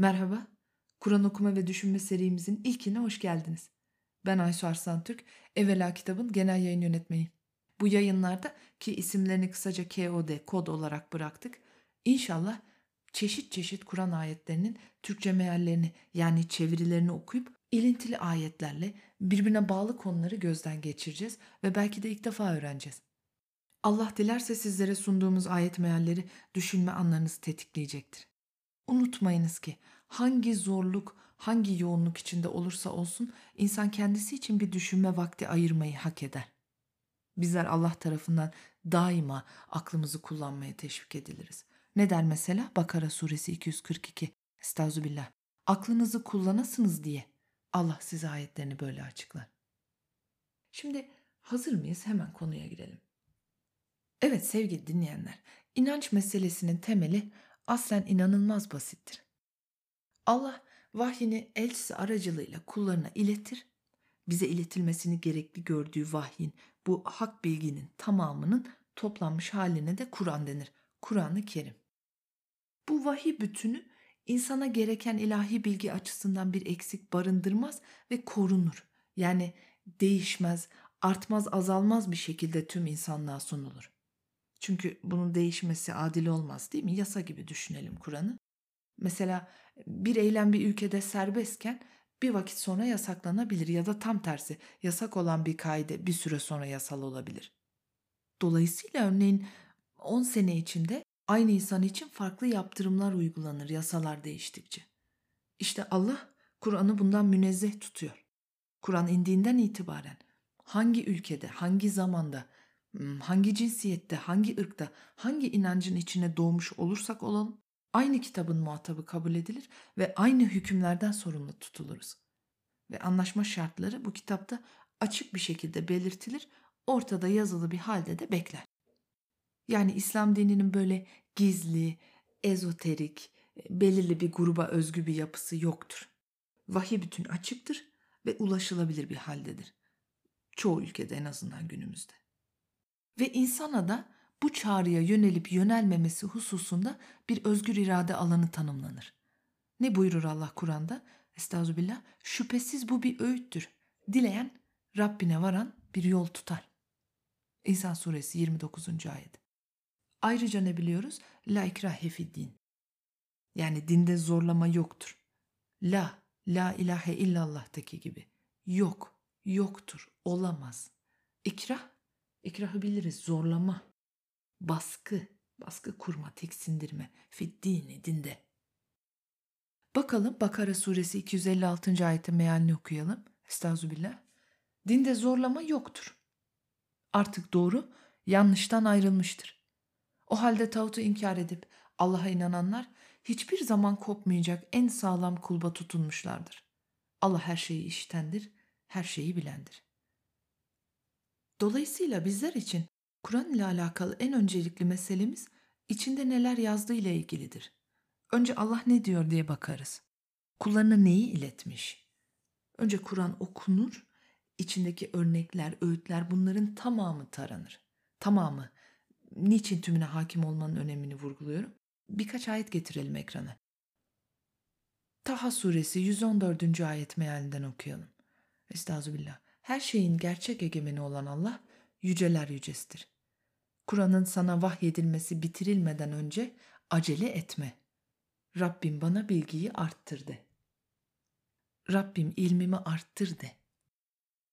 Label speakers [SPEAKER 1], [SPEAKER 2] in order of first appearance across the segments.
[SPEAKER 1] Merhaba, Kur'an okuma ve düşünme serimizin ilkine hoş geldiniz. Ben Aysu Arslan Türk, Evvela kitabın genel yayın yönetmeniyim. Bu yayınlarda ki isimlerini kısaca KOD, kod olarak bıraktık, İnşallah çeşit çeşit Kur'an ayetlerinin Türkçe meallerini yani çevirilerini okuyup ilintili ayetlerle birbirine bağlı konuları gözden geçireceğiz ve belki de ilk defa öğreneceğiz. Allah dilerse sizlere sunduğumuz ayet mealleri düşünme anlarınızı tetikleyecektir. Unutmayınız ki hangi zorluk, hangi yoğunluk içinde olursa olsun insan kendisi için bir düşünme vakti ayırmayı hak eder. Bizler Allah tarafından daima aklımızı kullanmaya teşvik ediliriz. Ne der mesela? Bakara suresi 242. Estağfirullah. Aklınızı kullanasınız diye Allah size ayetlerini böyle açıklar. Şimdi hazır mıyız? Hemen konuya girelim. Evet sevgili dinleyenler, inanç meselesinin temeli aslen inanılmaz basittir. Allah vahyini elçisi aracılığıyla kullarına iletir, bize iletilmesini gerekli gördüğü vahyin bu hak bilginin tamamının toplanmış haline de Kur'an denir. Kur'an-ı Kerim. Bu vahiy bütünü insana gereken ilahi bilgi açısından bir eksik barındırmaz ve korunur. Yani değişmez, artmaz, azalmaz bir şekilde tüm insanlığa sunulur. Çünkü bunun değişmesi adil olmaz değil mi? Yasa gibi düşünelim Kur'an'ı. Mesela bir eylem bir ülkede serbestken bir vakit sonra yasaklanabilir ya da tam tersi yasak olan bir kaide bir süre sonra yasal olabilir. Dolayısıyla örneğin 10 sene içinde aynı insan için farklı yaptırımlar uygulanır yasalar değiştikçe. İşte Allah Kur'an'ı bundan münezzeh tutuyor. Kur'an indiğinden itibaren hangi ülkede, hangi zamanda, hangi cinsiyette, hangi ırkta, hangi inancın içine doğmuş olursak olalım, aynı kitabın muhatabı kabul edilir ve aynı hükümlerden sorumlu tutuluruz. Ve anlaşma şartları bu kitapta açık bir şekilde belirtilir, ortada yazılı bir halde de bekler. Yani İslam dininin böyle gizli, ezoterik, belirli bir gruba özgü bir yapısı yoktur. Vahiy bütün açıktır ve ulaşılabilir bir haldedir. Çoğu ülkede en azından günümüzde. Ve insana da bu çağrıya yönelip yönelmemesi hususunda bir özgür irade alanı tanımlanır. Ne buyurur Allah Kur'an'da? Estağfirullah. Şüphesiz bu bir öğüttür. Dileyen Rabbine varan bir yol tutar. İnsan suresi 29. ayet. Ayrıca ne biliyoruz? La ikrahe fid din. Yani dinde zorlama yoktur. La, la ilahe illallah'taki gibi. Yok, yoktur, olamaz. İkrah, ikrahı biliriz, zorlama, baskı, baskı kurma, tiksindirme, fid dini, dinde. Bakalım Bakara suresi 256. ayetin mealini okuyalım. Estağfirullah. Dinde zorlama yoktur. Artık doğru yanlıştan ayrılmıştır. O halde tağutu inkar edip Allah'a inananlar hiçbir zaman kopmayacak en sağlam kulba tutunmuşlardır. Allah her şeyi işitendir, her şeyi bilendir. Dolayısıyla bizler için Kur'an ile alakalı en öncelikli meselemiz içinde neler yazdığı ile ilgilidir. Önce Allah ne diyor diye bakarız. Kullarına neyi iletmiş? Önce Kur'an okunur, içindeki örnekler, öğütler bunların tamamı taranır. Tamamı niçin tümüne hakim olmanın önemini vurguluyorum? Birkaç ayet getirelim ekrana. Taha suresi 114. ayet mealinden okuyalım. Estağfirullah. Her şeyin gerçek egemeni olan Allah yüceler yücesidir. Kur'an'ın sana vahyedilmesi bitirilmeden önce acele etme. Rabbim bana bilgiyi arttırdı. Rabbim ilmimi arttırdı.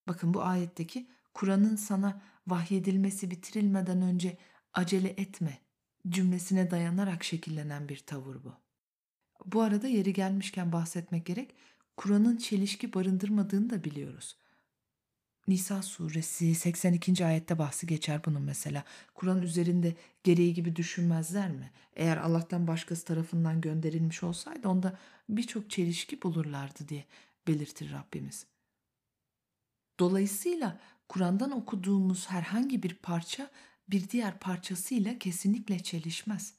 [SPEAKER 1] Bakın bu ayetteki Kur'an'ın sana vahyedilmesi bitirilmeden önce acele etme cümlesine dayanarak şekillenen bir tavır bu. Bu arada yeri gelmişken bahsetmek gerek, Kur'an'ın çelişki barındırmadığını da biliyoruz. Nisa suresi 82. ayette bahsi geçer bunun mesela. Kur'an üzerinde gereği gibi düşünmezler mi? Eğer Allah'tan başkası tarafından gönderilmiş olsaydı onda birçok çelişki bulurlardı diye belirtir Rabbimiz. Dolayısıyla Kur'an'dan okuduğumuz herhangi bir parça bir diğer parçasıyla kesinlikle çelişmez.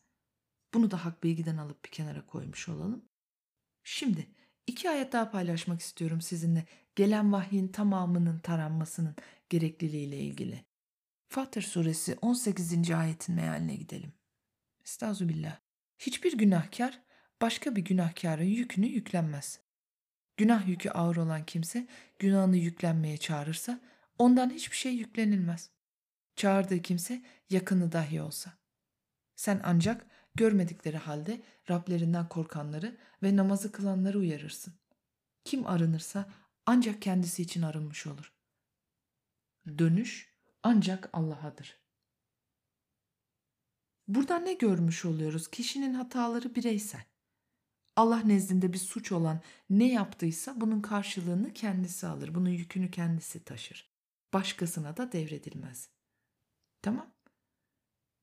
[SPEAKER 1] Bunu da hak bilgiden alıp bir kenara koymuş olalım. Şimdi iki ayet daha paylaşmak istiyorum sizinle gelen vahyin tamamının taranmasının gerekliliğiyle ilgili. Fatır suresi 18. ayetin mealine gidelim. Estağfirullah. Hiçbir günahkar başka bir günahkarın yükünü yüklenmez. Günah yükü ağır olan kimse günahını yüklenmeye çağırırsa ondan hiçbir şey yüklenilmez. Çağırdığı kimse yakını dahi olsa. Sen ancak görmedikleri halde Rablerinden korkanları ve namazı kılanları uyarırsın. Kim arınırsa ancak kendisi için arınmış olur. Dönüş ancak Allah'adır. Burada ne görmüş oluyoruz? Kişinin hataları bireysel. Allah nezdinde bir suç olan ne yaptıysa bunun karşılığını kendisi alır. Bunun yükünü kendisi taşır. Başkasına da devredilmez. Tamam?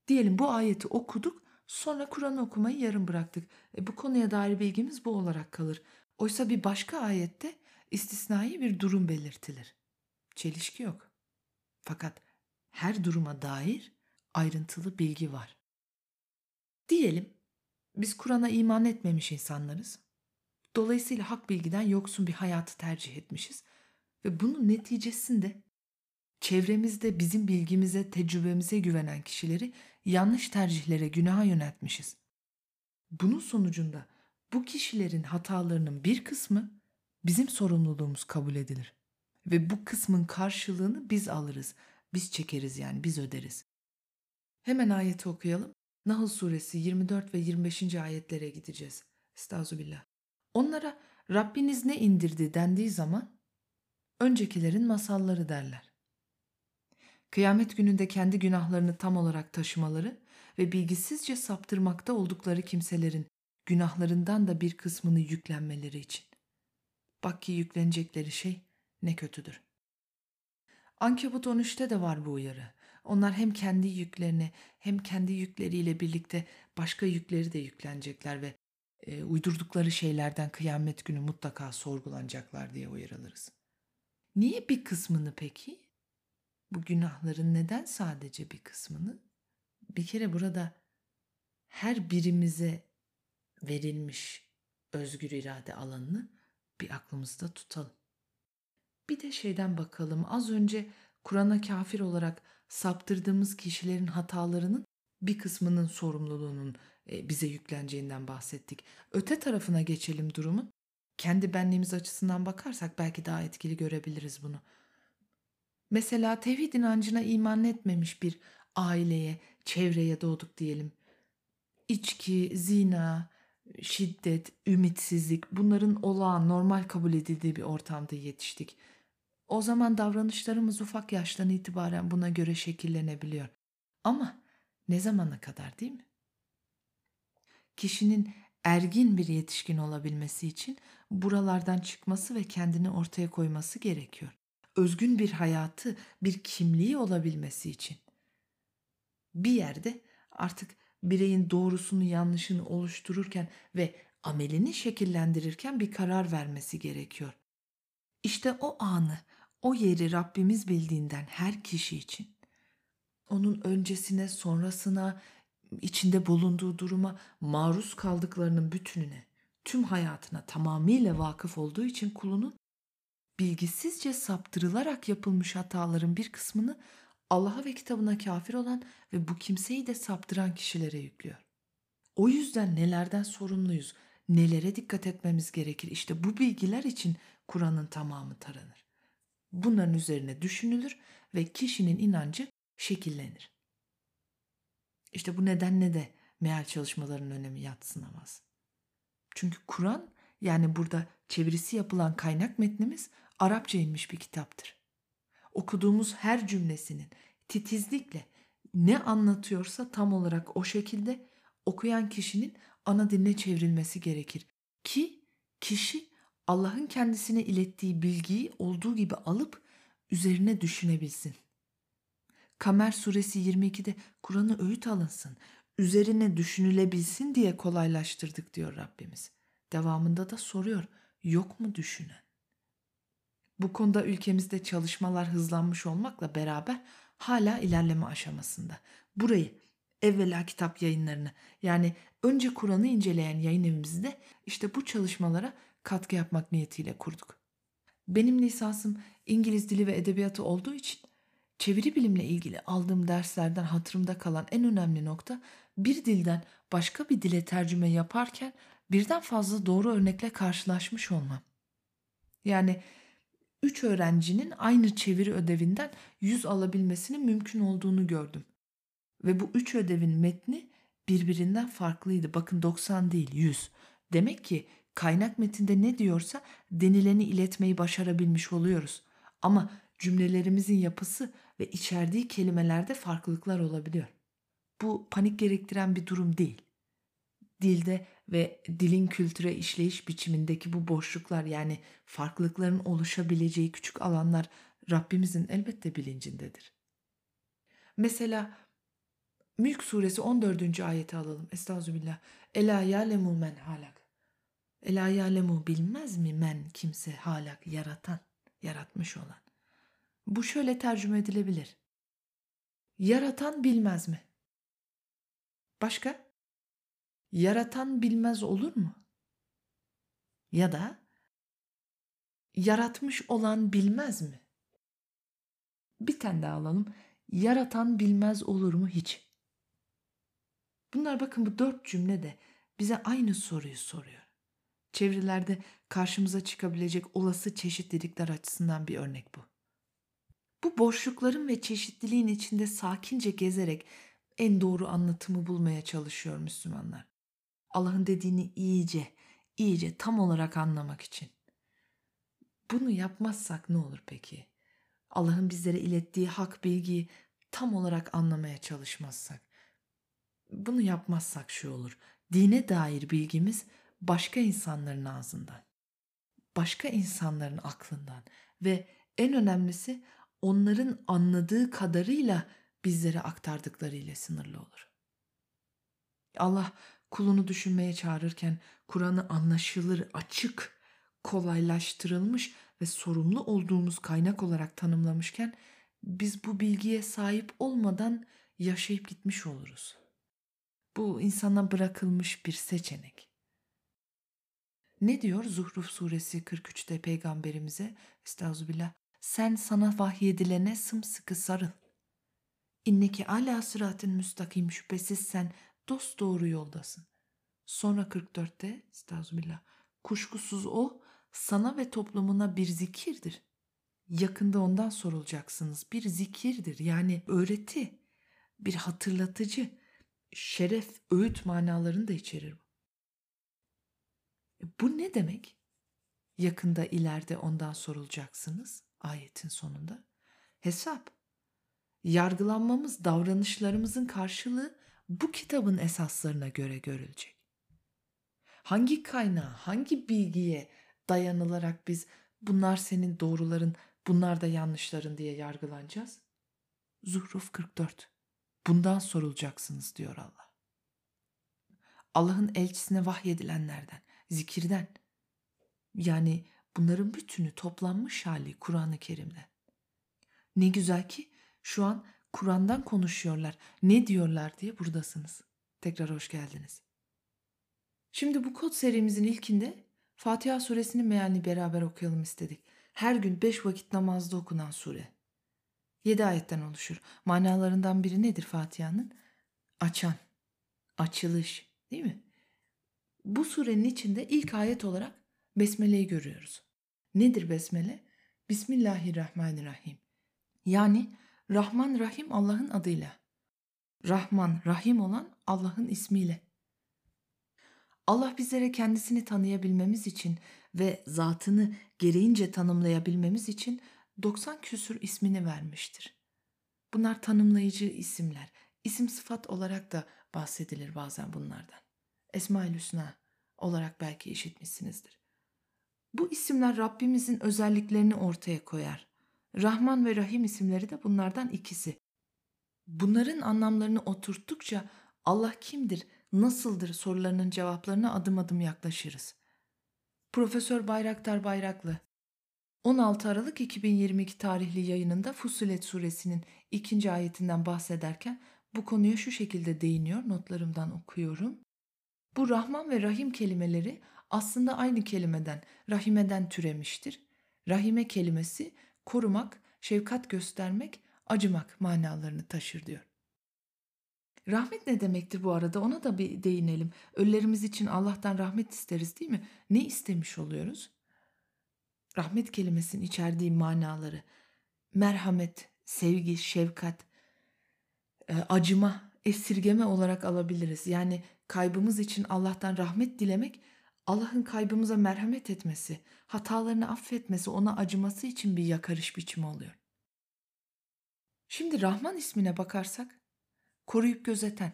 [SPEAKER 1] Diyelim bu ayeti okuduk, sonra Kur'an okumayı yarım bıraktık. E, bu konuya dair bilgimiz bu olarak kalır. Oysa bir başka ayette istisnai bir durum belirtilir. Çelişki yok. Fakat her duruma dair ayrıntılı bilgi var. Diyelim biz Kur'an'a iman etmemiş insanlarız. Dolayısıyla hak bilgiden yoksun bir hayatı tercih etmişiz ve bunun neticesinde çevremizde bizim bilgimize, tecrübemize güvenen kişileri yanlış tercihlere, günaha yöneltmişiz. Bunun sonucunda bu kişilerin hatalarının bir kısmı bizim sorumluluğumuz kabul edilir. Ve bu kısmın karşılığını biz alırız. Biz çekeriz yani biz öderiz. Hemen ayeti okuyalım. Nahl suresi 24 ve 25. ayetlere gideceğiz. Estağfirullah. Onlara Rabbiniz ne indirdi dendiği zaman öncekilerin masalları derler. Kıyamet gününde kendi günahlarını tam olarak taşımaları ve bilgisizce saptırmakta oldukları kimselerin günahlarından da bir kısmını yüklenmeleri için. Bak ki yüklenecekleri şey ne kötüdür. Ankebut 13'te de var bu uyarı. Onlar hem kendi yüklerini hem kendi yükleriyle birlikte başka yükleri de yüklenecekler ve e, uydurdukları şeylerden kıyamet günü mutlaka sorgulanacaklar diye uyarılırız. Niye bir kısmını peki? Bu günahların neden sadece bir kısmını? Bir kere burada her birimize verilmiş özgür irade alanını bir aklımızda tutalım. Bir de şeyden bakalım. Az önce Kur'an'a kafir olarak saptırdığımız kişilerin hatalarının bir kısmının sorumluluğunun e, bize yükleneceğinden bahsettik. Öte tarafına geçelim durumun. Kendi benliğimiz açısından bakarsak belki daha etkili görebiliriz bunu. Mesela tevhid inancına iman etmemiş bir aileye, çevreye doğduk diyelim. İçki, zina, şiddet, ümitsizlik bunların olağan, normal kabul edildiği bir ortamda yetiştik. O zaman davranışlarımız ufak yaştan itibaren buna göre şekillenebiliyor. Ama ne zamana kadar değil mi? Kişinin ergin bir yetişkin olabilmesi için buralardan çıkması ve kendini ortaya koyması gerekiyor. Özgün bir hayatı, bir kimliği olabilmesi için. Bir yerde artık bireyin doğrusunu yanlışını oluştururken ve amelini şekillendirirken bir karar vermesi gerekiyor. İşte o anı, o yeri Rabbimiz bildiğinden her kişi için onun öncesine, sonrasına, içinde bulunduğu duruma, maruz kaldıklarının bütününe, tüm hayatına tamamıyla vakıf olduğu için kulunun bilgisizce saptırılarak yapılmış hataların bir kısmını Allah'a ve kitabına kafir olan ve bu kimseyi de saptıran kişilere yüklüyor. O yüzden nelerden sorumluyuz, nelere dikkat etmemiz gerekir işte bu bilgiler için Kur'an'ın tamamı taranır. Bunların üzerine düşünülür ve kişinin inancı şekillenir. İşte bu nedenle de meal çalışmalarının önemi yatsınamaz. Çünkü Kur'an yani burada çevirisi yapılan kaynak metnimiz Arapça inmiş bir kitaptır. Okuduğumuz her cümlesinin titizlikle ne anlatıyorsa tam olarak o şekilde okuyan kişinin ana diline çevrilmesi gerekir. Ki kişi Allah'ın kendisine ilettiği bilgiyi olduğu gibi alıp üzerine düşünebilsin. Kamer suresi 22'de Kur'an'ı öğüt alınsın, üzerine düşünülebilsin diye kolaylaştırdık diyor Rabbimiz. Devamında da soruyor, yok mu düşünen? Bu konuda ülkemizde çalışmalar hızlanmış olmakla beraber hala ilerleme aşamasında. Burayı evvela kitap yayınlarını yani önce Kur'an'ı inceleyen yayın evimizde işte bu çalışmalara katkı yapmak niyetiyle kurduk. Benim lisansım İngiliz dili ve edebiyatı olduğu için çeviri bilimle ilgili aldığım derslerden hatırımda kalan en önemli nokta bir dilden başka bir dile tercüme yaparken birden fazla doğru örnekle karşılaşmış olmam. Yani üç öğrencinin aynı çeviri ödevinden yüz alabilmesinin mümkün olduğunu gördüm. Ve bu üç ödevin metni birbirinden farklıydı. Bakın 90 değil 100. Demek ki kaynak metinde ne diyorsa denileni iletmeyi başarabilmiş oluyoruz. Ama cümlelerimizin yapısı ve içerdiği kelimelerde farklılıklar olabiliyor. Bu panik gerektiren bir durum değil. Dilde ve dilin kültüre işleyiş biçimindeki bu boşluklar yani farklılıkların oluşabileceği küçük alanlar Rabbimizin elbette bilincindedir. Mesela Mülk suresi 14. ayeti alalım. Estağfirullah. Ela ya'lemu men halak. Ela ya'lemu bilmez mi men kimse halak yaratan, yaratmış olan. Bu şöyle tercüme edilebilir. Yaratan bilmez mi? Başka? Yaratan bilmez olur mu? Ya da yaratmış olan bilmez mi? Bir tane daha alalım. Yaratan bilmez olur mu hiç? Bunlar bakın bu dört cümle de bize aynı soruyu soruyor. Çevirilerde karşımıza çıkabilecek olası çeşitlilikler açısından bir örnek bu. Bu boşlukların ve çeşitliliğin içinde sakince gezerek en doğru anlatımı bulmaya çalışıyor Müslümanlar. Allah'ın dediğini iyice, iyice tam olarak anlamak için. Bunu yapmazsak ne olur peki? Allah'ın bizlere ilettiği hak bilgiyi tam olarak anlamaya çalışmazsak. Bunu yapmazsak şu olur. Dine dair bilgimiz başka insanların ağzından, başka insanların aklından ve en önemlisi onların anladığı kadarıyla bizlere aktardıklarıyla sınırlı olur. Allah kulunu düşünmeye çağırırken Kur'an'ı anlaşılır, açık, kolaylaştırılmış ve sorumlu olduğumuz kaynak olarak tanımlamışken biz bu bilgiye sahip olmadan yaşayıp gitmiş oluruz. Bu insana bırakılmış bir seçenek. Ne diyor Zuhruf suresi 43'te peygamberimize? Estağfirullah. Sen sana vahyedilene sımsıkı sarıl. İnneki ala sıratın müstakim şüphesiz sen dost doğru yoldasın. Sonra 44'te estağfirullah. Kuşkusuz o sana ve toplumuna bir zikirdir. Yakında ondan sorulacaksınız. Bir zikirdir yani öğreti, bir hatırlatıcı, şeref, öğüt manalarını da içerir bu. E, bu ne demek? Yakında ileride ondan sorulacaksınız ayetin sonunda. Hesap. Yargılanmamız, davranışlarımızın karşılığı bu kitabın esaslarına göre görülecek. Hangi kaynağa, hangi bilgiye dayanılarak biz bunlar senin doğruların, bunlar da yanlışların diye yargılanacağız? Zuhruf 44. Bundan sorulacaksınız diyor Allah. Allah'ın elçisine vahyedilenlerden, zikirden. Yani bunların bütünü toplanmış hali Kur'an-ı Kerim'de. Ne güzel ki şu an Kur'an'dan konuşuyorlar. Ne diyorlar diye buradasınız. Tekrar hoş geldiniz. Şimdi bu kod serimizin ilkinde Fatiha suresinin mealini beraber okuyalım istedik. Her gün beş vakit namazda okunan sure. Yedi ayetten oluşur. Manalarından biri nedir Fatiha'nın? Açan, açılış değil mi? Bu surenin içinde ilk ayet olarak Besmele'yi görüyoruz. Nedir Besmele? Bismillahirrahmanirrahim. Yani Rahman Rahim Allah'ın adıyla. Rahman Rahim olan Allah'ın ismiyle. Allah bizlere kendisini tanıyabilmemiz için ve zatını gereğince tanımlayabilmemiz için 90 küsür ismini vermiştir. Bunlar tanımlayıcı isimler. İsim sıfat olarak da bahsedilir bazen bunlardan. Esma-ül Hüsna olarak belki işitmişsinizdir. Bu isimler Rabbimizin özelliklerini ortaya koyar. Rahman ve Rahim isimleri de bunlardan ikisi. Bunların anlamlarını oturttukça Allah kimdir, nasıldır sorularının cevaplarına adım adım yaklaşırız. Profesör Bayraktar Bayraklı 16 Aralık 2022 tarihli yayınında Fussilet suresinin ikinci ayetinden bahsederken bu konuya şu şekilde değiniyor, notlarımdan okuyorum. Bu Rahman ve Rahim kelimeleri aslında aynı kelimeden, rahimeden türemiştir. Rahime kelimesi korumak, şefkat göstermek, acımak manalarını taşır diyor. Rahmet ne demektir bu arada? Ona da bir değinelim. Ölülerimiz için Allah'tan rahmet isteriz değil mi? Ne istemiş oluyoruz? Rahmet kelimesinin içerdiği manaları merhamet, sevgi, şefkat, e, acıma, esirgeme olarak alabiliriz. Yani kaybımız için Allah'tan rahmet dilemek, Allah'ın kaybımıza merhamet etmesi, hatalarını affetmesi, ona acıması için bir yakarış biçimi oluyor. Şimdi Rahman ismine bakarsak, koruyup gözeten,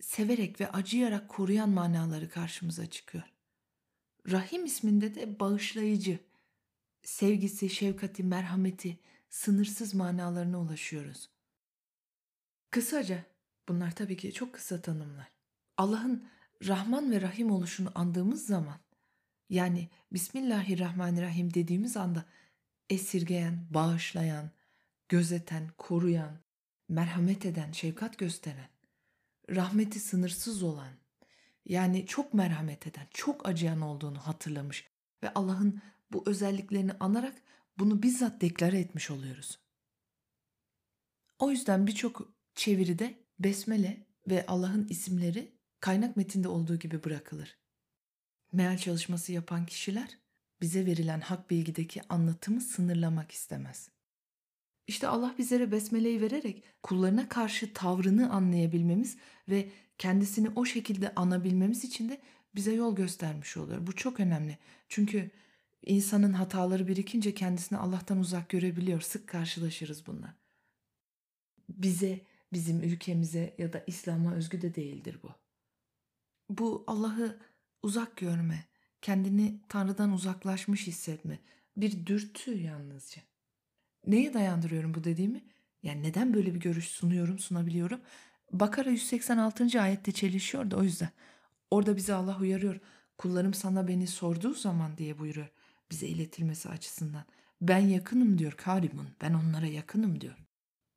[SPEAKER 1] severek ve acıyarak koruyan manaları karşımıza çıkıyor. Rahim isminde de bağışlayıcı, sevgisi, şefkati, merhameti, sınırsız manalarına ulaşıyoruz. Kısaca, bunlar tabii ki çok kısa tanımlar. Allah'ın Rahman ve Rahim oluşunu andığımız zaman, yani Bismillahirrahmanirrahim dediğimiz anda esirgeyen, bağışlayan, gözeten, koruyan, merhamet eden, şefkat gösteren, rahmeti sınırsız olan, yani çok merhamet eden, çok acıyan olduğunu hatırlamış ve Allah'ın bu özelliklerini anarak bunu bizzat deklare etmiş oluyoruz. O yüzden birçok çeviride besmele ve Allah'ın isimleri kaynak metinde olduğu gibi bırakılır. Meal çalışması yapan kişiler bize verilen hak bilgideki anlatımı sınırlamak istemez. İşte Allah bizlere besmeleyi vererek kullarına karşı tavrını anlayabilmemiz ve kendisini o şekilde anabilmemiz için de bize yol göstermiş oluyor. Bu çok önemli. Çünkü insanın hataları birikince kendisini Allah'tan uzak görebiliyor. Sık karşılaşırız bununla. Bize, bizim ülkemize ya da İslam'a özgü de değildir bu. Bu Allah'ı uzak görme, kendini Tanrı'dan uzaklaşmış hissetme bir dürtü yalnızca. Neye dayandırıyorum bu dediğimi? Yani neden böyle bir görüş sunuyorum, sunabiliyorum? Bakara 186. ayette çelişiyor da o yüzden. Orada bize Allah uyarıyor. Kullarım sana beni sorduğu zaman diye buyuruyor. Bize iletilmesi açısından. Ben yakınım diyor Karimun. Ben onlara yakınım diyor.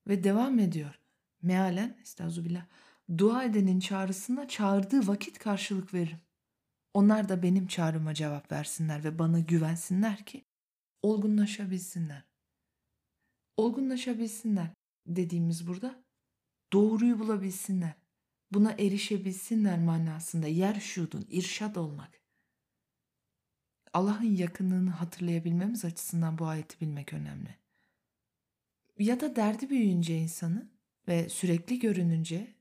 [SPEAKER 1] Ve devam ediyor. Mealen, estağfurullah, dua edenin çağrısına çağırdığı vakit karşılık veririm. Onlar da benim çağrıma cevap versinler ve bana güvensinler ki olgunlaşabilsinler olgunlaşabilsinler dediğimiz burada doğruyu bulabilsinler. Buna erişebilsinler manasında yer şudun, irşad olmak. Allah'ın yakınlığını hatırlayabilmemiz açısından bu ayeti bilmek önemli. Ya da derdi büyüyünce insanı ve sürekli görününce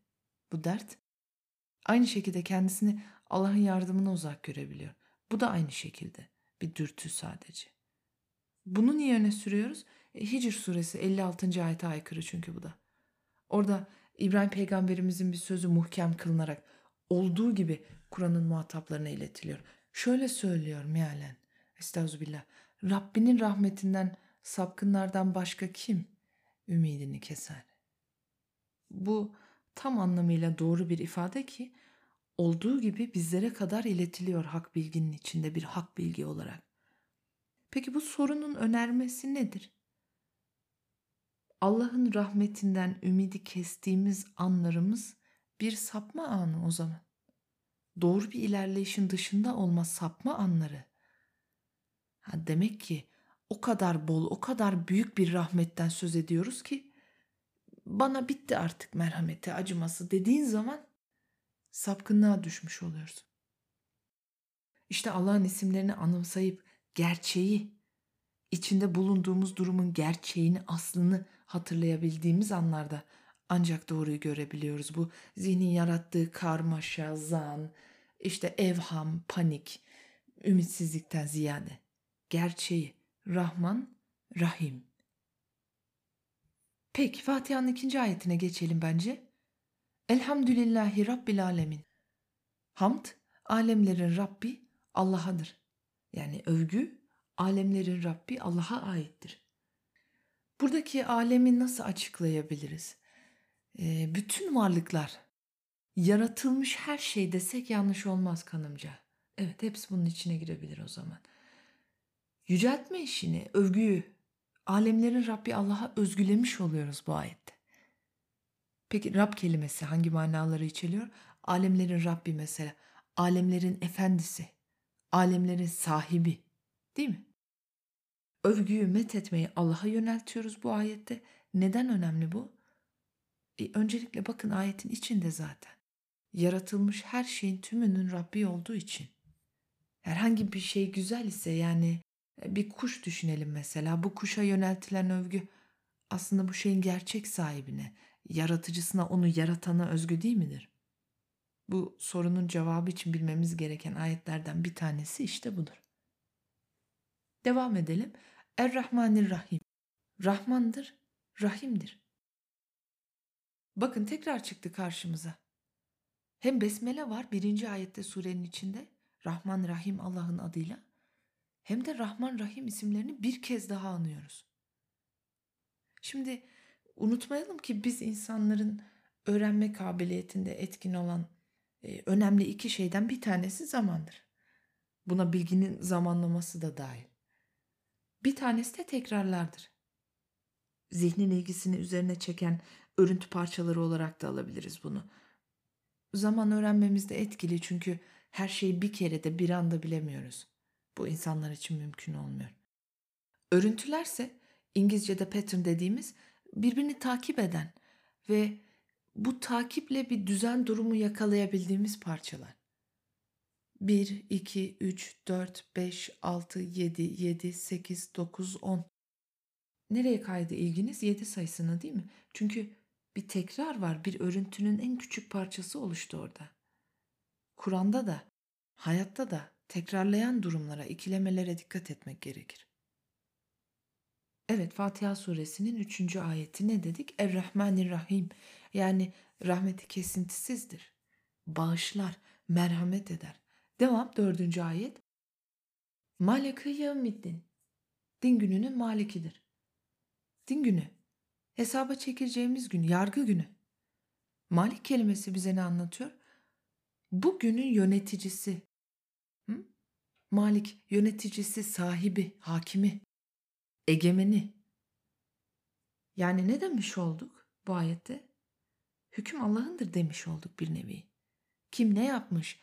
[SPEAKER 1] bu dert aynı şekilde kendisini Allah'ın yardımına uzak görebiliyor. Bu da aynı şekilde bir dürtü sadece. Bunu niye öne sürüyoruz? E, Hicr suresi 56. ayete aykırı çünkü bu da. Orada İbrahim peygamberimizin bir sözü muhkem kılınarak olduğu gibi Kur'an'ın muhataplarına iletiliyor. Şöyle söylüyor mealen. Estağfirullah. Rabbinin rahmetinden sapkınlardan başka kim ümidini keser? Bu tam anlamıyla doğru bir ifade ki olduğu gibi bizlere kadar iletiliyor hak bilginin içinde bir hak bilgi olarak. Peki bu sorunun önermesi nedir? Allah'ın rahmetinden ümidi kestiğimiz anlarımız bir sapma anı o zaman. Doğru bir ilerleyişin dışında olma sapma anları. Ha demek ki o kadar bol, o kadar büyük bir rahmetten söz ediyoruz ki bana bitti artık merhameti, acıması dediğin zaman sapkınlığa düşmüş oluyorsun. İşte Allah'ın isimlerini anımsayıp gerçeği, içinde bulunduğumuz durumun gerçeğini, aslını hatırlayabildiğimiz anlarda ancak doğruyu görebiliyoruz. Bu zihnin yarattığı karmaşa, zan, işte evham, panik, ümitsizlikten ziyade. Gerçeği Rahman, Rahim. Peki Fatiha'nın ikinci ayetine geçelim bence. Elhamdülillahi Rabbil Alemin. Hamd, alemlerin Rabbi Allah'adır. Yani övgü, alemlerin Rabbi Allah'a aittir. Buradaki alemi nasıl açıklayabiliriz? Ee, bütün varlıklar, yaratılmış her şey desek yanlış olmaz kanımca. Evet hepsi bunun içine girebilir o zaman. Yüceltme işini, övgüyü, alemlerin Rabbi Allah'a özgülemiş oluyoruz bu ayette. Peki Rab kelimesi hangi manaları içeriyor? Alemlerin Rabbi mesela, alemlerin efendisi, alemlerin sahibi değil mi? övgüyü met etmeyi Allah'a yöneltiyoruz bu ayette. Neden önemli bu? E, öncelikle bakın ayetin içinde zaten. Yaratılmış her şeyin tümünün Rabbi olduğu için. Herhangi bir şey güzel ise yani bir kuş düşünelim mesela. Bu kuşa yöneltilen övgü aslında bu şeyin gerçek sahibine, yaratıcısına, onu yaratana özgü değil midir? Bu sorunun cevabı için bilmemiz gereken ayetlerden bir tanesi işte budur. Devam edelim. Er-Rahmanir-Rahim. Rahmandır, Rahim'dir. Bakın tekrar çıktı karşımıza. Hem besmele var birinci ayette surenin içinde. Rahman Rahim Allah'ın adıyla. Hem de Rahman Rahim isimlerini bir kez daha anıyoruz. Şimdi unutmayalım ki biz insanların öğrenme kabiliyetinde etkin olan e, önemli iki şeyden bir tanesi zamandır. Buna bilginin zamanlaması da dahil. Bir tanesi de tekrarlardır. Zihnin ilgisini üzerine çeken örüntü parçaları olarak da alabiliriz bunu. Zaman öğrenmemizde etkili çünkü her şeyi bir kerede bir anda bilemiyoruz. Bu insanlar için mümkün olmuyor. Örüntülerse İngilizce'de pattern dediğimiz birbirini takip eden ve bu takiple bir düzen durumu yakalayabildiğimiz parçalar. 1, 2, 3, 4, 5, 6, 7, 7, 8, 9, 10. Nereye kaydı ilginiz? 7 sayısına değil mi? Çünkü bir tekrar var. Bir örüntünün en küçük parçası oluştu orada. Kur'an'da da, hayatta da tekrarlayan durumlara, ikilemelere dikkat etmek gerekir. Evet Fatiha suresinin üçüncü ayeti ne dedik? Er-Rahmanir-Rahim yani rahmeti kesintisizdir. Bağışlar, merhamet eder. Devam dördüncü ayet. Maliki yevmiddin. Din gününün malikidir. Din günü. Hesaba çekileceğimiz gün, yargı günü. Malik kelimesi bize ne anlatıyor? Bu günün yöneticisi. Malik yöneticisi, sahibi, hakimi egemeni. Yani ne demiş olduk bu ayette? Hüküm Allah'ındır demiş olduk bir nevi. Kim ne yapmış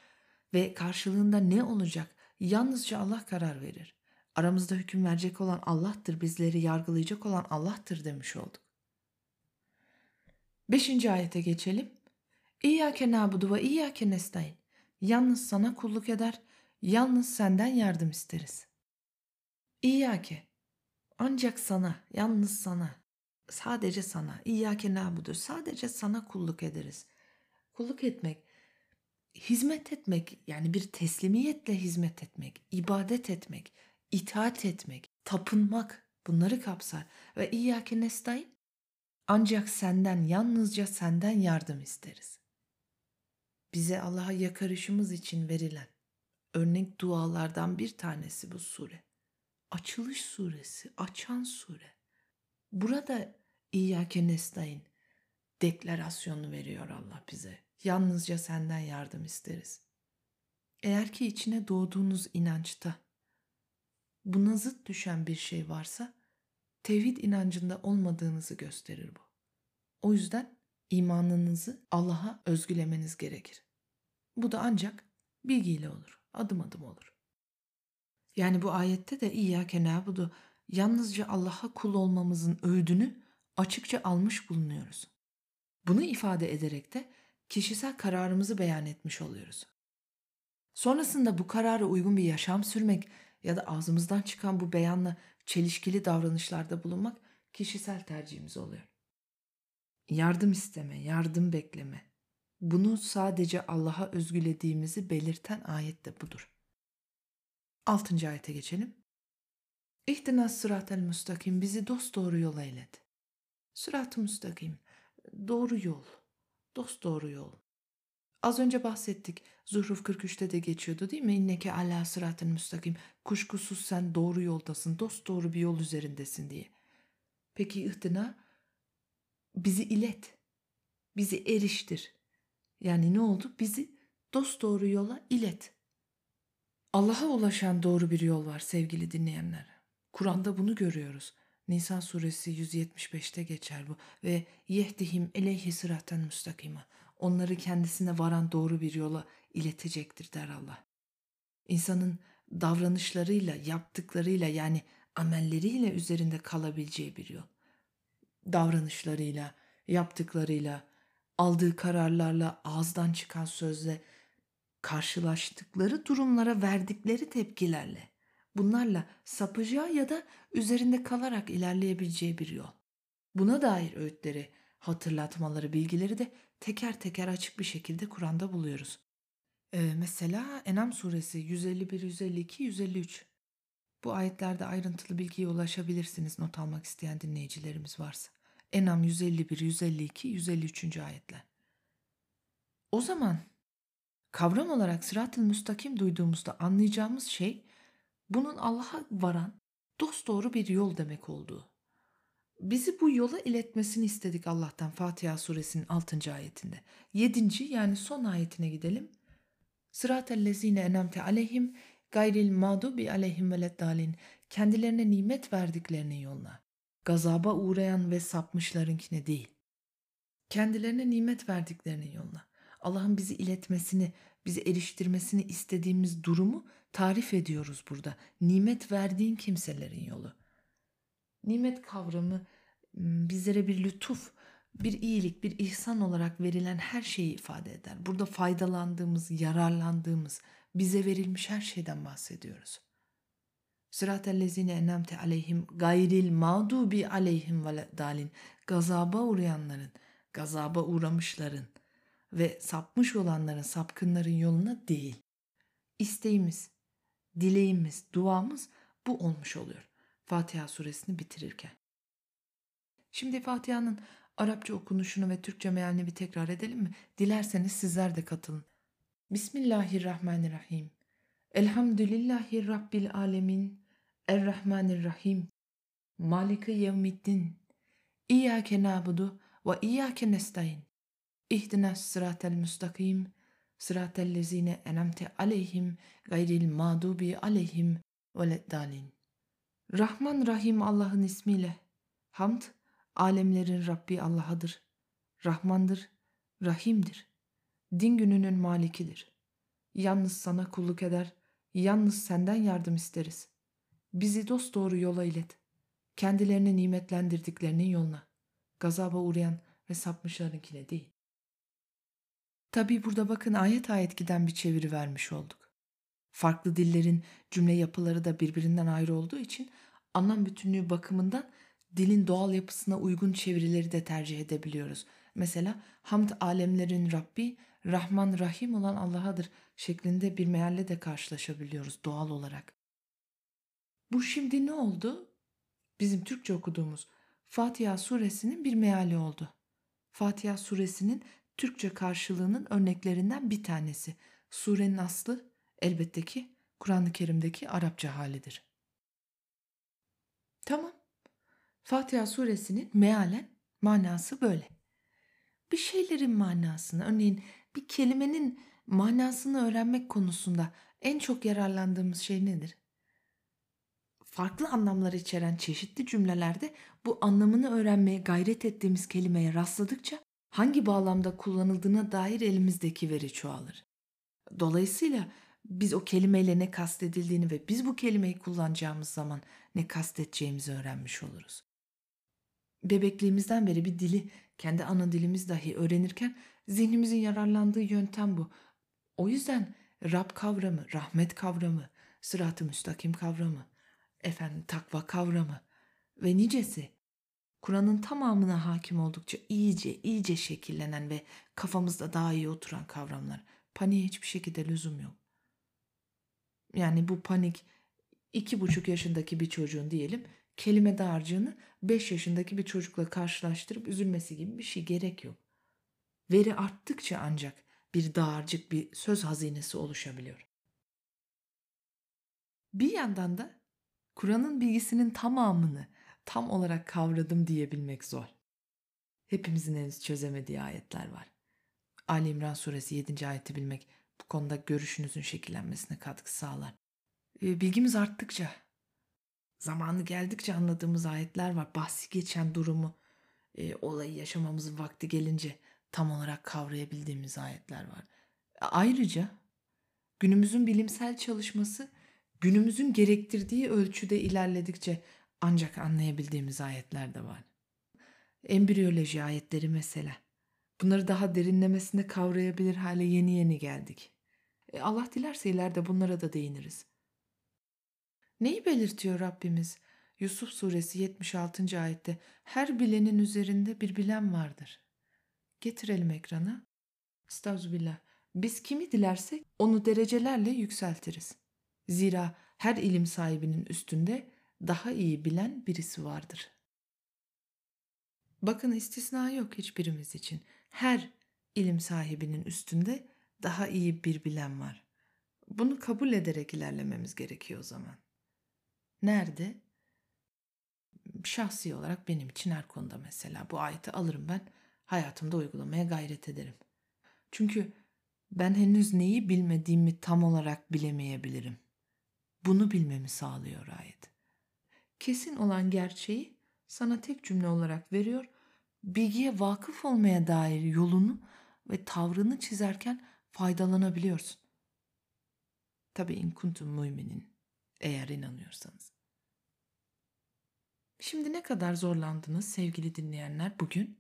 [SPEAKER 1] ve karşılığında ne olacak yalnızca Allah karar verir. Aramızda hüküm verecek olan Allah'tır, bizleri yargılayacak olan Allah'tır demiş olduk. Beşinci ayete geçelim. İyyâke nâbudu ve iyyâke nestaîn. Yalnız sana kulluk eder, yalnız senden yardım isteriz. İyyâke, ancak sana, yalnız sana, sadece sana, İyyâke nâbudu, sadece sana kulluk ederiz. Kulluk etmek, hizmet etmek, yani bir teslimiyetle hizmet etmek, ibadet etmek, itaat etmek, tapınmak bunları kapsar. Ve İyyâke nestaîn, ancak senden, yalnızca senden yardım isteriz. Bize Allah'a yakarışımız için verilen örnek dualardan bir tanesi bu sure. Açılış suresi, açan sure. Burada İyyâke nestaîn deklarasyonu veriyor Allah bize. Yalnızca senden yardım isteriz. Eğer ki içine doğduğunuz inançta buna zıt düşen bir şey varsa tevhid inancında olmadığınızı gösterir bu. O yüzden imanınızı Allah'a özgülemeniz gerekir. Bu da ancak bilgiyle olur, adım adım olur. Yani bu ayette de İyyâke nâbudu yalnızca Allah'a kul olmamızın öğüdünü açıkça almış bulunuyoruz. Bunu ifade ederek de kişisel kararımızı beyan etmiş oluyoruz. Sonrasında bu karara uygun bir yaşam sürmek ya da ağzımızdan çıkan bu beyanla çelişkili davranışlarda bulunmak kişisel tercihimiz oluyor. Yardım isteme, yardım bekleme. Bunu sadece Allah'a özgülediğimizi belirten ayet de budur. Altıncı ayete geçelim. İhtinas sıratel müstakim bizi dost doğru yola eylet. Sırat-ı müstakim, doğru yol, dost doğru yol. Az önce bahsettik. Zuhruf 43'te de geçiyordu değil mi? İnneke ala sıratın müstakim. Kuşkusuz sen doğru yoldasın, dost doğru bir yol üzerindesin diye. Peki ihtina? Bizi ilet. Bizi eriştir. Yani ne oldu? Bizi dost doğru yola ilet. Allah'a ulaşan doğru bir yol var sevgili dinleyenler. Kur'an'da bunu görüyoruz. Nisa suresi 175'te geçer bu ve yehdihim eleyhi sıraten müstakima. Onları kendisine varan doğru bir yola iletecektir der Allah. İnsanın davranışlarıyla, yaptıklarıyla yani amelleriyle üzerinde kalabileceği bir yol. Davranışlarıyla, yaptıklarıyla, aldığı kararlarla, ağızdan çıkan sözle, karşılaştıkları durumlara verdikleri tepkilerle, bunlarla sapacağı ya da üzerinde kalarak ilerleyebileceği bir yol. Buna dair öğütleri, hatırlatmaları, bilgileri de teker teker açık bir şekilde Kur'an'da buluyoruz. Ee, mesela Enam suresi 151, 152, 153. Bu ayetlerde ayrıntılı bilgiye ulaşabilirsiniz not almak isteyen dinleyicilerimiz varsa. Enam 151, 152, 153. ayetler. O zaman kavram olarak sırat-ı müstakim duyduğumuzda anlayacağımız şey bunun Allah'a varan dosdoğru bir yol demek olduğu. Bizi bu yola iletmesini istedik Allah'tan Fatiha suresinin 6. ayetinde. 7. yani son ayetine gidelim. Sıratellezine enemte aleyhim gayril mağdubi aleyhim veleddalin kendilerine nimet verdiklerinin yoluna. Gazaba uğrayan ve sapmışlarınkine değil. Kendilerine nimet verdiklerinin yoluna. Allah'ın bizi iletmesini, bizi eriştirmesini istediğimiz durumu tarif ediyoruz burada. Nimet verdiğin kimselerin yolu. Nimet kavramı bizlere bir lütuf, bir iyilik, bir ihsan olarak verilen her şeyi ifade eder. Burada faydalandığımız, yararlandığımız, bize verilmiş her şeyden bahsediyoruz. Sıratellezine enemte aleyhim gayril mağdubi aleyhim ve dalin. Gazaba uğrayanların, gazaba uğramışların ve sapmış olanların, sapkınların yoluna değil. İsteğimiz, dileğimiz, duamız bu olmuş oluyor. Fatiha suresini bitirirken. Şimdi Fatiha'nın Arapça okunuşunu ve Türkçe mealini bir tekrar edelim mi? Dilerseniz sizler de katılın. Bismillahirrahmanirrahim. Elhamdülillahi Rabbil alemin. Errahmanirrahim. Maliki yevmiddin. İyyâke nâbudu ve iyyâke nestaîn. İhdinas sıratel müstakim. Sıratel lezine enemte aleyhim gayril mağdubi aleyhim veleddalin. Rahman Rahim Allah'ın ismiyle. Hamd, alemlerin Rabbi Allah'adır. Rahmandır, Rahim'dir. Din gününün malikidir. Yalnız sana kulluk eder, yalnız senden yardım isteriz. Bizi dosdoğru yola ilet. Kendilerini nimetlendirdiklerinin yoluna. Gazaba uğrayan ve sapmışlarınkine değil. Tabi burada bakın ayet ayet giden bir çeviri vermiş olduk. Farklı dillerin cümle yapıları da birbirinden ayrı olduğu için anlam bütünlüğü bakımından dilin doğal yapısına uygun çevirileri de tercih edebiliyoruz. Mesela hamd alemlerin Rabbi, Rahman Rahim olan Allah'adır şeklinde bir mealle de karşılaşabiliyoruz doğal olarak. Bu şimdi ne oldu? Bizim Türkçe okuduğumuz Fatiha suresinin bir meali oldu. Fatiha suresinin Türkçe karşılığının örneklerinden bir tanesi. Surenin aslı elbette ki Kur'an-ı Kerim'deki Arapça halidir. Tamam. Fatiha suresinin mealen manası böyle. Bir şeylerin manasını, örneğin bir kelimenin manasını öğrenmek konusunda en çok yararlandığımız şey nedir? Farklı anlamlar içeren çeşitli cümlelerde bu anlamını öğrenmeye gayret ettiğimiz kelimeye rastladıkça hangi bağlamda kullanıldığına dair elimizdeki veri çoğalır. Dolayısıyla biz o kelimeyle ne kastedildiğini ve biz bu kelimeyi kullanacağımız zaman ne kasteteceğimizi öğrenmiş oluruz. Bebekliğimizden beri bir dili kendi ana dilimiz dahi öğrenirken zihnimizin yararlandığı yöntem bu. O yüzden Rab kavramı, rahmet kavramı, sırat-ı müstakim kavramı, efendim takva kavramı ve nicesi Kur'an'ın tamamına hakim oldukça iyice iyice şekillenen ve kafamızda daha iyi oturan kavramlar. Paniğe hiçbir şekilde lüzum yok. Yani bu panik iki buçuk yaşındaki bir çocuğun diyelim kelime dağarcığını beş yaşındaki bir çocukla karşılaştırıp üzülmesi gibi bir şey gerek yok. Veri arttıkça ancak bir dağarcık bir söz hazinesi oluşabiliyor. Bir yandan da Kur'an'ın bilgisinin tamamını tam olarak kavradım diyebilmek zor. Hepimizin henüz çözemediği ayetler var. Ali İmran suresi 7. ayeti bilmek bu konuda görüşünüzün şekillenmesine katkı sağlar. Ee, bilgimiz arttıkça, zamanı geldikçe anladığımız ayetler var. Bahsi geçen durumu, e, olayı yaşamamızın vakti gelince tam olarak kavrayabildiğimiz ayetler var. Ayrıca günümüzün bilimsel çalışması günümüzün gerektirdiği ölçüde ilerledikçe ancak anlayabildiğimiz ayetler de var. Embriyoloji ayetleri mesela. Bunları daha derinlemesine kavrayabilir hale yeni yeni geldik. E Allah dilerse ileride bunlara da değiniriz. Neyi belirtiyor Rabbimiz? Yusuf suresi 76. ayette her bilenin üzerinde bir bilen vardır. Getirelim ekrana. Estağfirullah. Biz kimi dilersek onu derecelerle yükseltiriz. Zira her ilim sahibinin üstünde daha iyi bilen birisi vardır. Bakın istisna yok hiçbirimiz için. Her ilim sahibinin üstünde daha iyi bir bilen var. Bunu kabul ederek ilerlememiz gerekiyor o zaman. Nerede? Şahsi olarak benim için her konuda mesela bu ayeti alırım ben hayatımda uygulamaya gayret ederim. Çünkü ben henüz neyi bilmediğimi tam olarak bilemeyebilirim. Bunu bilmemi sağlıyor ayet. Kesin olan gerçeği sana tek cümle olarak veriyor. Bilgiye vakıf olmaya dair yolunu ve tavrını çizerken faydalanabiliyorsun. Tabi in kuntum müminin eğer inanıyorsanız. Şimdi ne kadar zorlandınız sevgili dinleyenler bugün?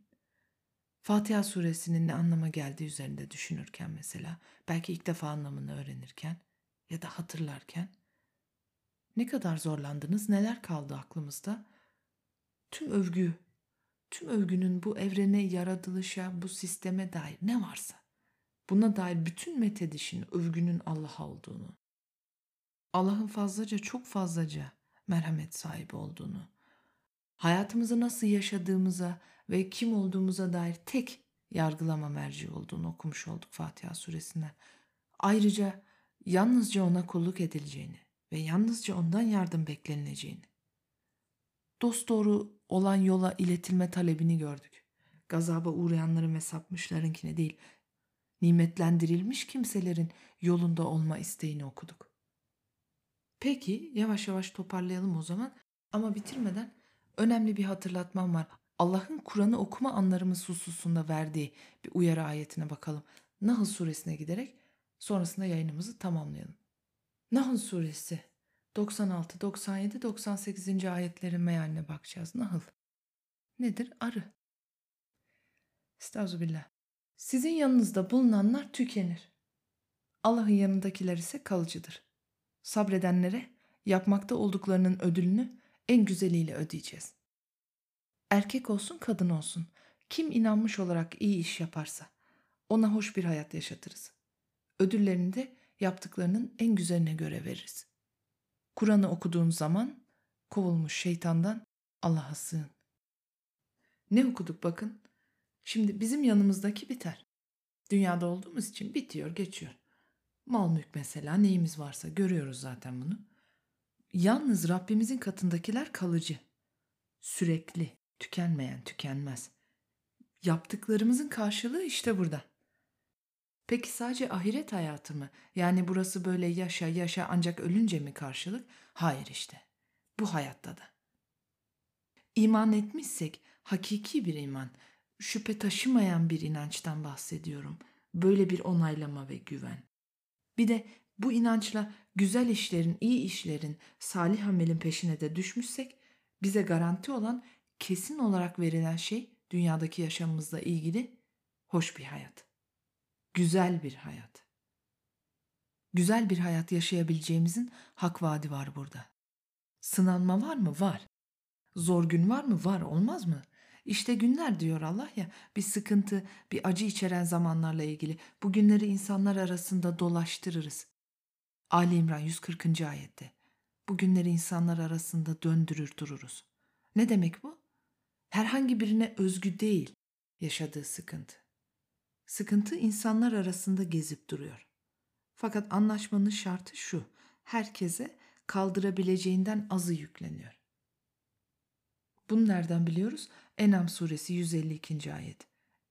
[SPEAKER 1] Fatiha suresinin ne anlama geldiği üzerinde düşünürken mesela, belki ilk defa anlamını öğrenirken ya da hatırlarken ne kadar zorlandınız, neler kaldı aklımızda? Tüm övgü, tüm övgünün bu evrene, yaratılışa, bu sisteme dair ne varsa, buna dair bütün metedişin övgünün Allah'a olduğunu, Allah'ın fazlaca, çok fazlaca merhamet sahibi olduğunu, hayatımızı nasıl yaşadığımıza ve kim olduğumuza dair tek yargılama merci olduğunu okumuş olduk Fatiha suresinden. Ayrıca yalnızca ona kulluk edileceğini ve yalnızca ondan yardım beklenileceğini. Dost doğru olan yola iletilme talebini gördük. Gazaba uğrayanların ve sapmışlarınkine değil, nimetlendirilmiş kimselerin yolunda olma isteğini okuduk. Peki yavaş yavaş toparlayalım o zaman ama bitirmeden önemli bir hatırlatmam var. Allah'ın Kur'an'ı okuma anlarımız hususunda verdiği bir uyarı ayetine bakalım. Nahl suresine giderek sonrasında yayınımızı tamamlayalım. Nahl suresi 96, 97, 98. ayetlerin mealine bakacağız. Nahl nedir? Arı. Estağfirullah. Sizin yanınızda bulunanlar tükenir. Allah'ın yanındakiler ise kalıcıdır. Sabredenlere yapmakta olduklarının ödülünü en güzeliyle ödeyeceğiz. Erkek olsun kadın olsun kim inanmış olarak iyi iş yaparsa ona hoş bir hayat yaşatırız. Ödüllerini de yaptıklarının en güzeline göre veririz. Kur'an'ı okuduğun zaman kovulmuş şeytandan Allah'a sığın. Ne okuduk bakın. Şimdi bizim yanımızdaki biter. Dünyada olduğumuz için bitiyor, geçiyor. Mal mülk mesela neyimiz varsa görüyoruz zaten bunu. Yalnız Rabbimizin katındakiler kalıcı, sürekli, tükenmeyen, tükenmez. Yaptıklarımızın karşılığı işte burada. Peki sadece ahiret hayatı mı? Yani burası böyle yaşa yaşa ancak ölünce mi karşılık? Hayır işte. Bu hayatta da. İman etmişsek hakiki bir iman, şüphe taşımayan bir inançtan bahsediyorum. Böyle bir onaylama ve güven. Bir de bu inançla güzel işlerin, iyi işlerin, salih amelin peşine de düşmüşsek bize garanti olan kesin olarak verilen şey dünyadaki yaşamımızla ilgili hoş bir hayat. Güzel bir hayat. Güzel bir hayat yaşayabileceğimizin hak vaadi var burada. Sınanma var mı? Var. Zor gün var mı? Var. Olmaz mı? İşte günler diyor Allah ya bir sıkıntı, bir acı içeren zamanlarla ilgili. Bu günleri insanlar arasında dolaştırırız. Ali İmran 140. ayette. Bu günleri insanlar arasında döndürür dururuz. Ne demek bu? Herhangi birine özgü değil yaşadığı sıkıntı. Sıkıntı insanlar arasında gezip duruyor. Fakat anlaşmanın şartı şu. Herkese kaldırabileceğinden azı yükleniyor. Bunu nereden biliyoruz? Enam suresi 152. ayet.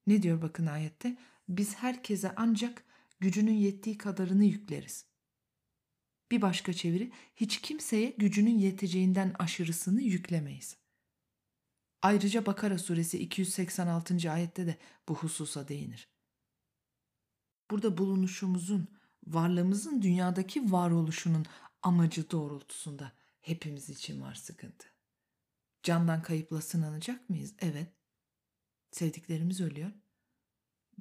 [SPEAKER 1] Ne diyor bakın ayette? Biz herkese ancak gücünün yettiği kadarını yükleriz. Bir başka çeviri hiç kimseye gücünün yeteceğinden aşırısını yüklemeyiz. Ayrıca Bakara suresi 286. ayette de bu hususa değinir. Burada bulunuşumuzun, varlığımızın dünyadaki varoluşunun amacı doğrultusunda hepimiz için var sıkıntı. Candan kayıpla sınanacak mıyız? Evet. Sevdiklerimiz ölüyor.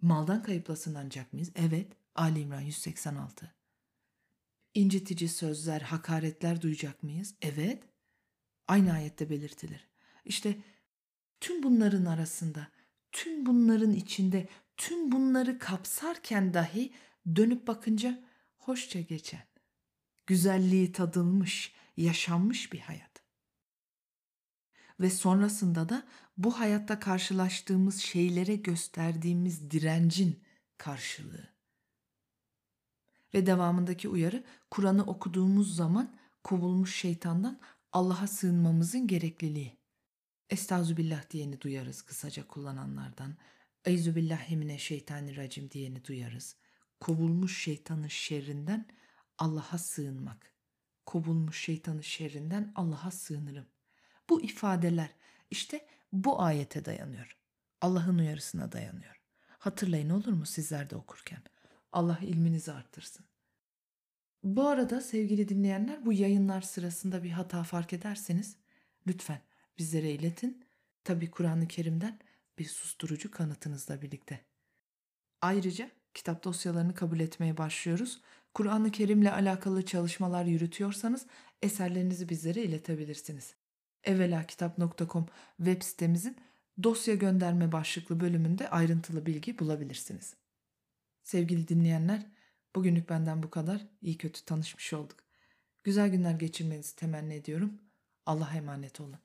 [SPEAKER 1] Maldan kayıpla sınanacak mıyız? Evet. Ali İmran 186. İncitici sözler, hakaretler duyacak mıyız? Evet. Aynı ayette belirtilir. İşte tüm bunların arasında, tüm bunların içinde, tüm bunları kapsarken dahi dönüp bakınca hoşça geçen, güzelliği tadılmış, yaşanmış bir hayat. Ve sonrasında da bu hayatta karşılaştığımız şeylere gösterdiğimiz direncin karşılığı. Ve devamındaki uyarı Kur'an'ı okuduğumuz zaman kovulmuş şeytandan Allah'a sığınmamızın gerekliliği. Estağzubillah diyeni duyarız kısaca kullananlardan. Eyzübillahimineşşeytanirracim diyeni duyarız. Kovulmuş şeytanın şerrinden Allah'a sığınmak. Kovulmuş şeytanın şerrinden Allah'a sığınırım. Bu ifadeler işte bu ayete dayanıyor. Allah'ın uyarısına dayanıyor. Hatırlayın olur mu sizler de okurken? Allah ilminizi arttırsın. Bu arada sevgili dinleyenler bu yayınlar sırasında bir hata fark ederseniz lütfen bizlere iletin. Tabi Kur'an-ı Kerim'den bir susturucu kanıtınızla birlikte. Ayrıca kitap dosyalarını kabul etmeye başlıyoruz. Kur'an-ı Kerim'le alakalı çalışmalar yürütüyorsanız eserlerinizi bizlere iletebilirsiniz. evelakitap.com web sitemizin dosya gönderme başlıklı bölümünde ayrıntılı bilgi bulabilirsiniz. Sevgili dinleyenler, bugünlük benden bu kadar. İyi kötü tanışmış olduk. Güzel günler geçirmenizi temenni ediyorum. Allah'a emanet olun.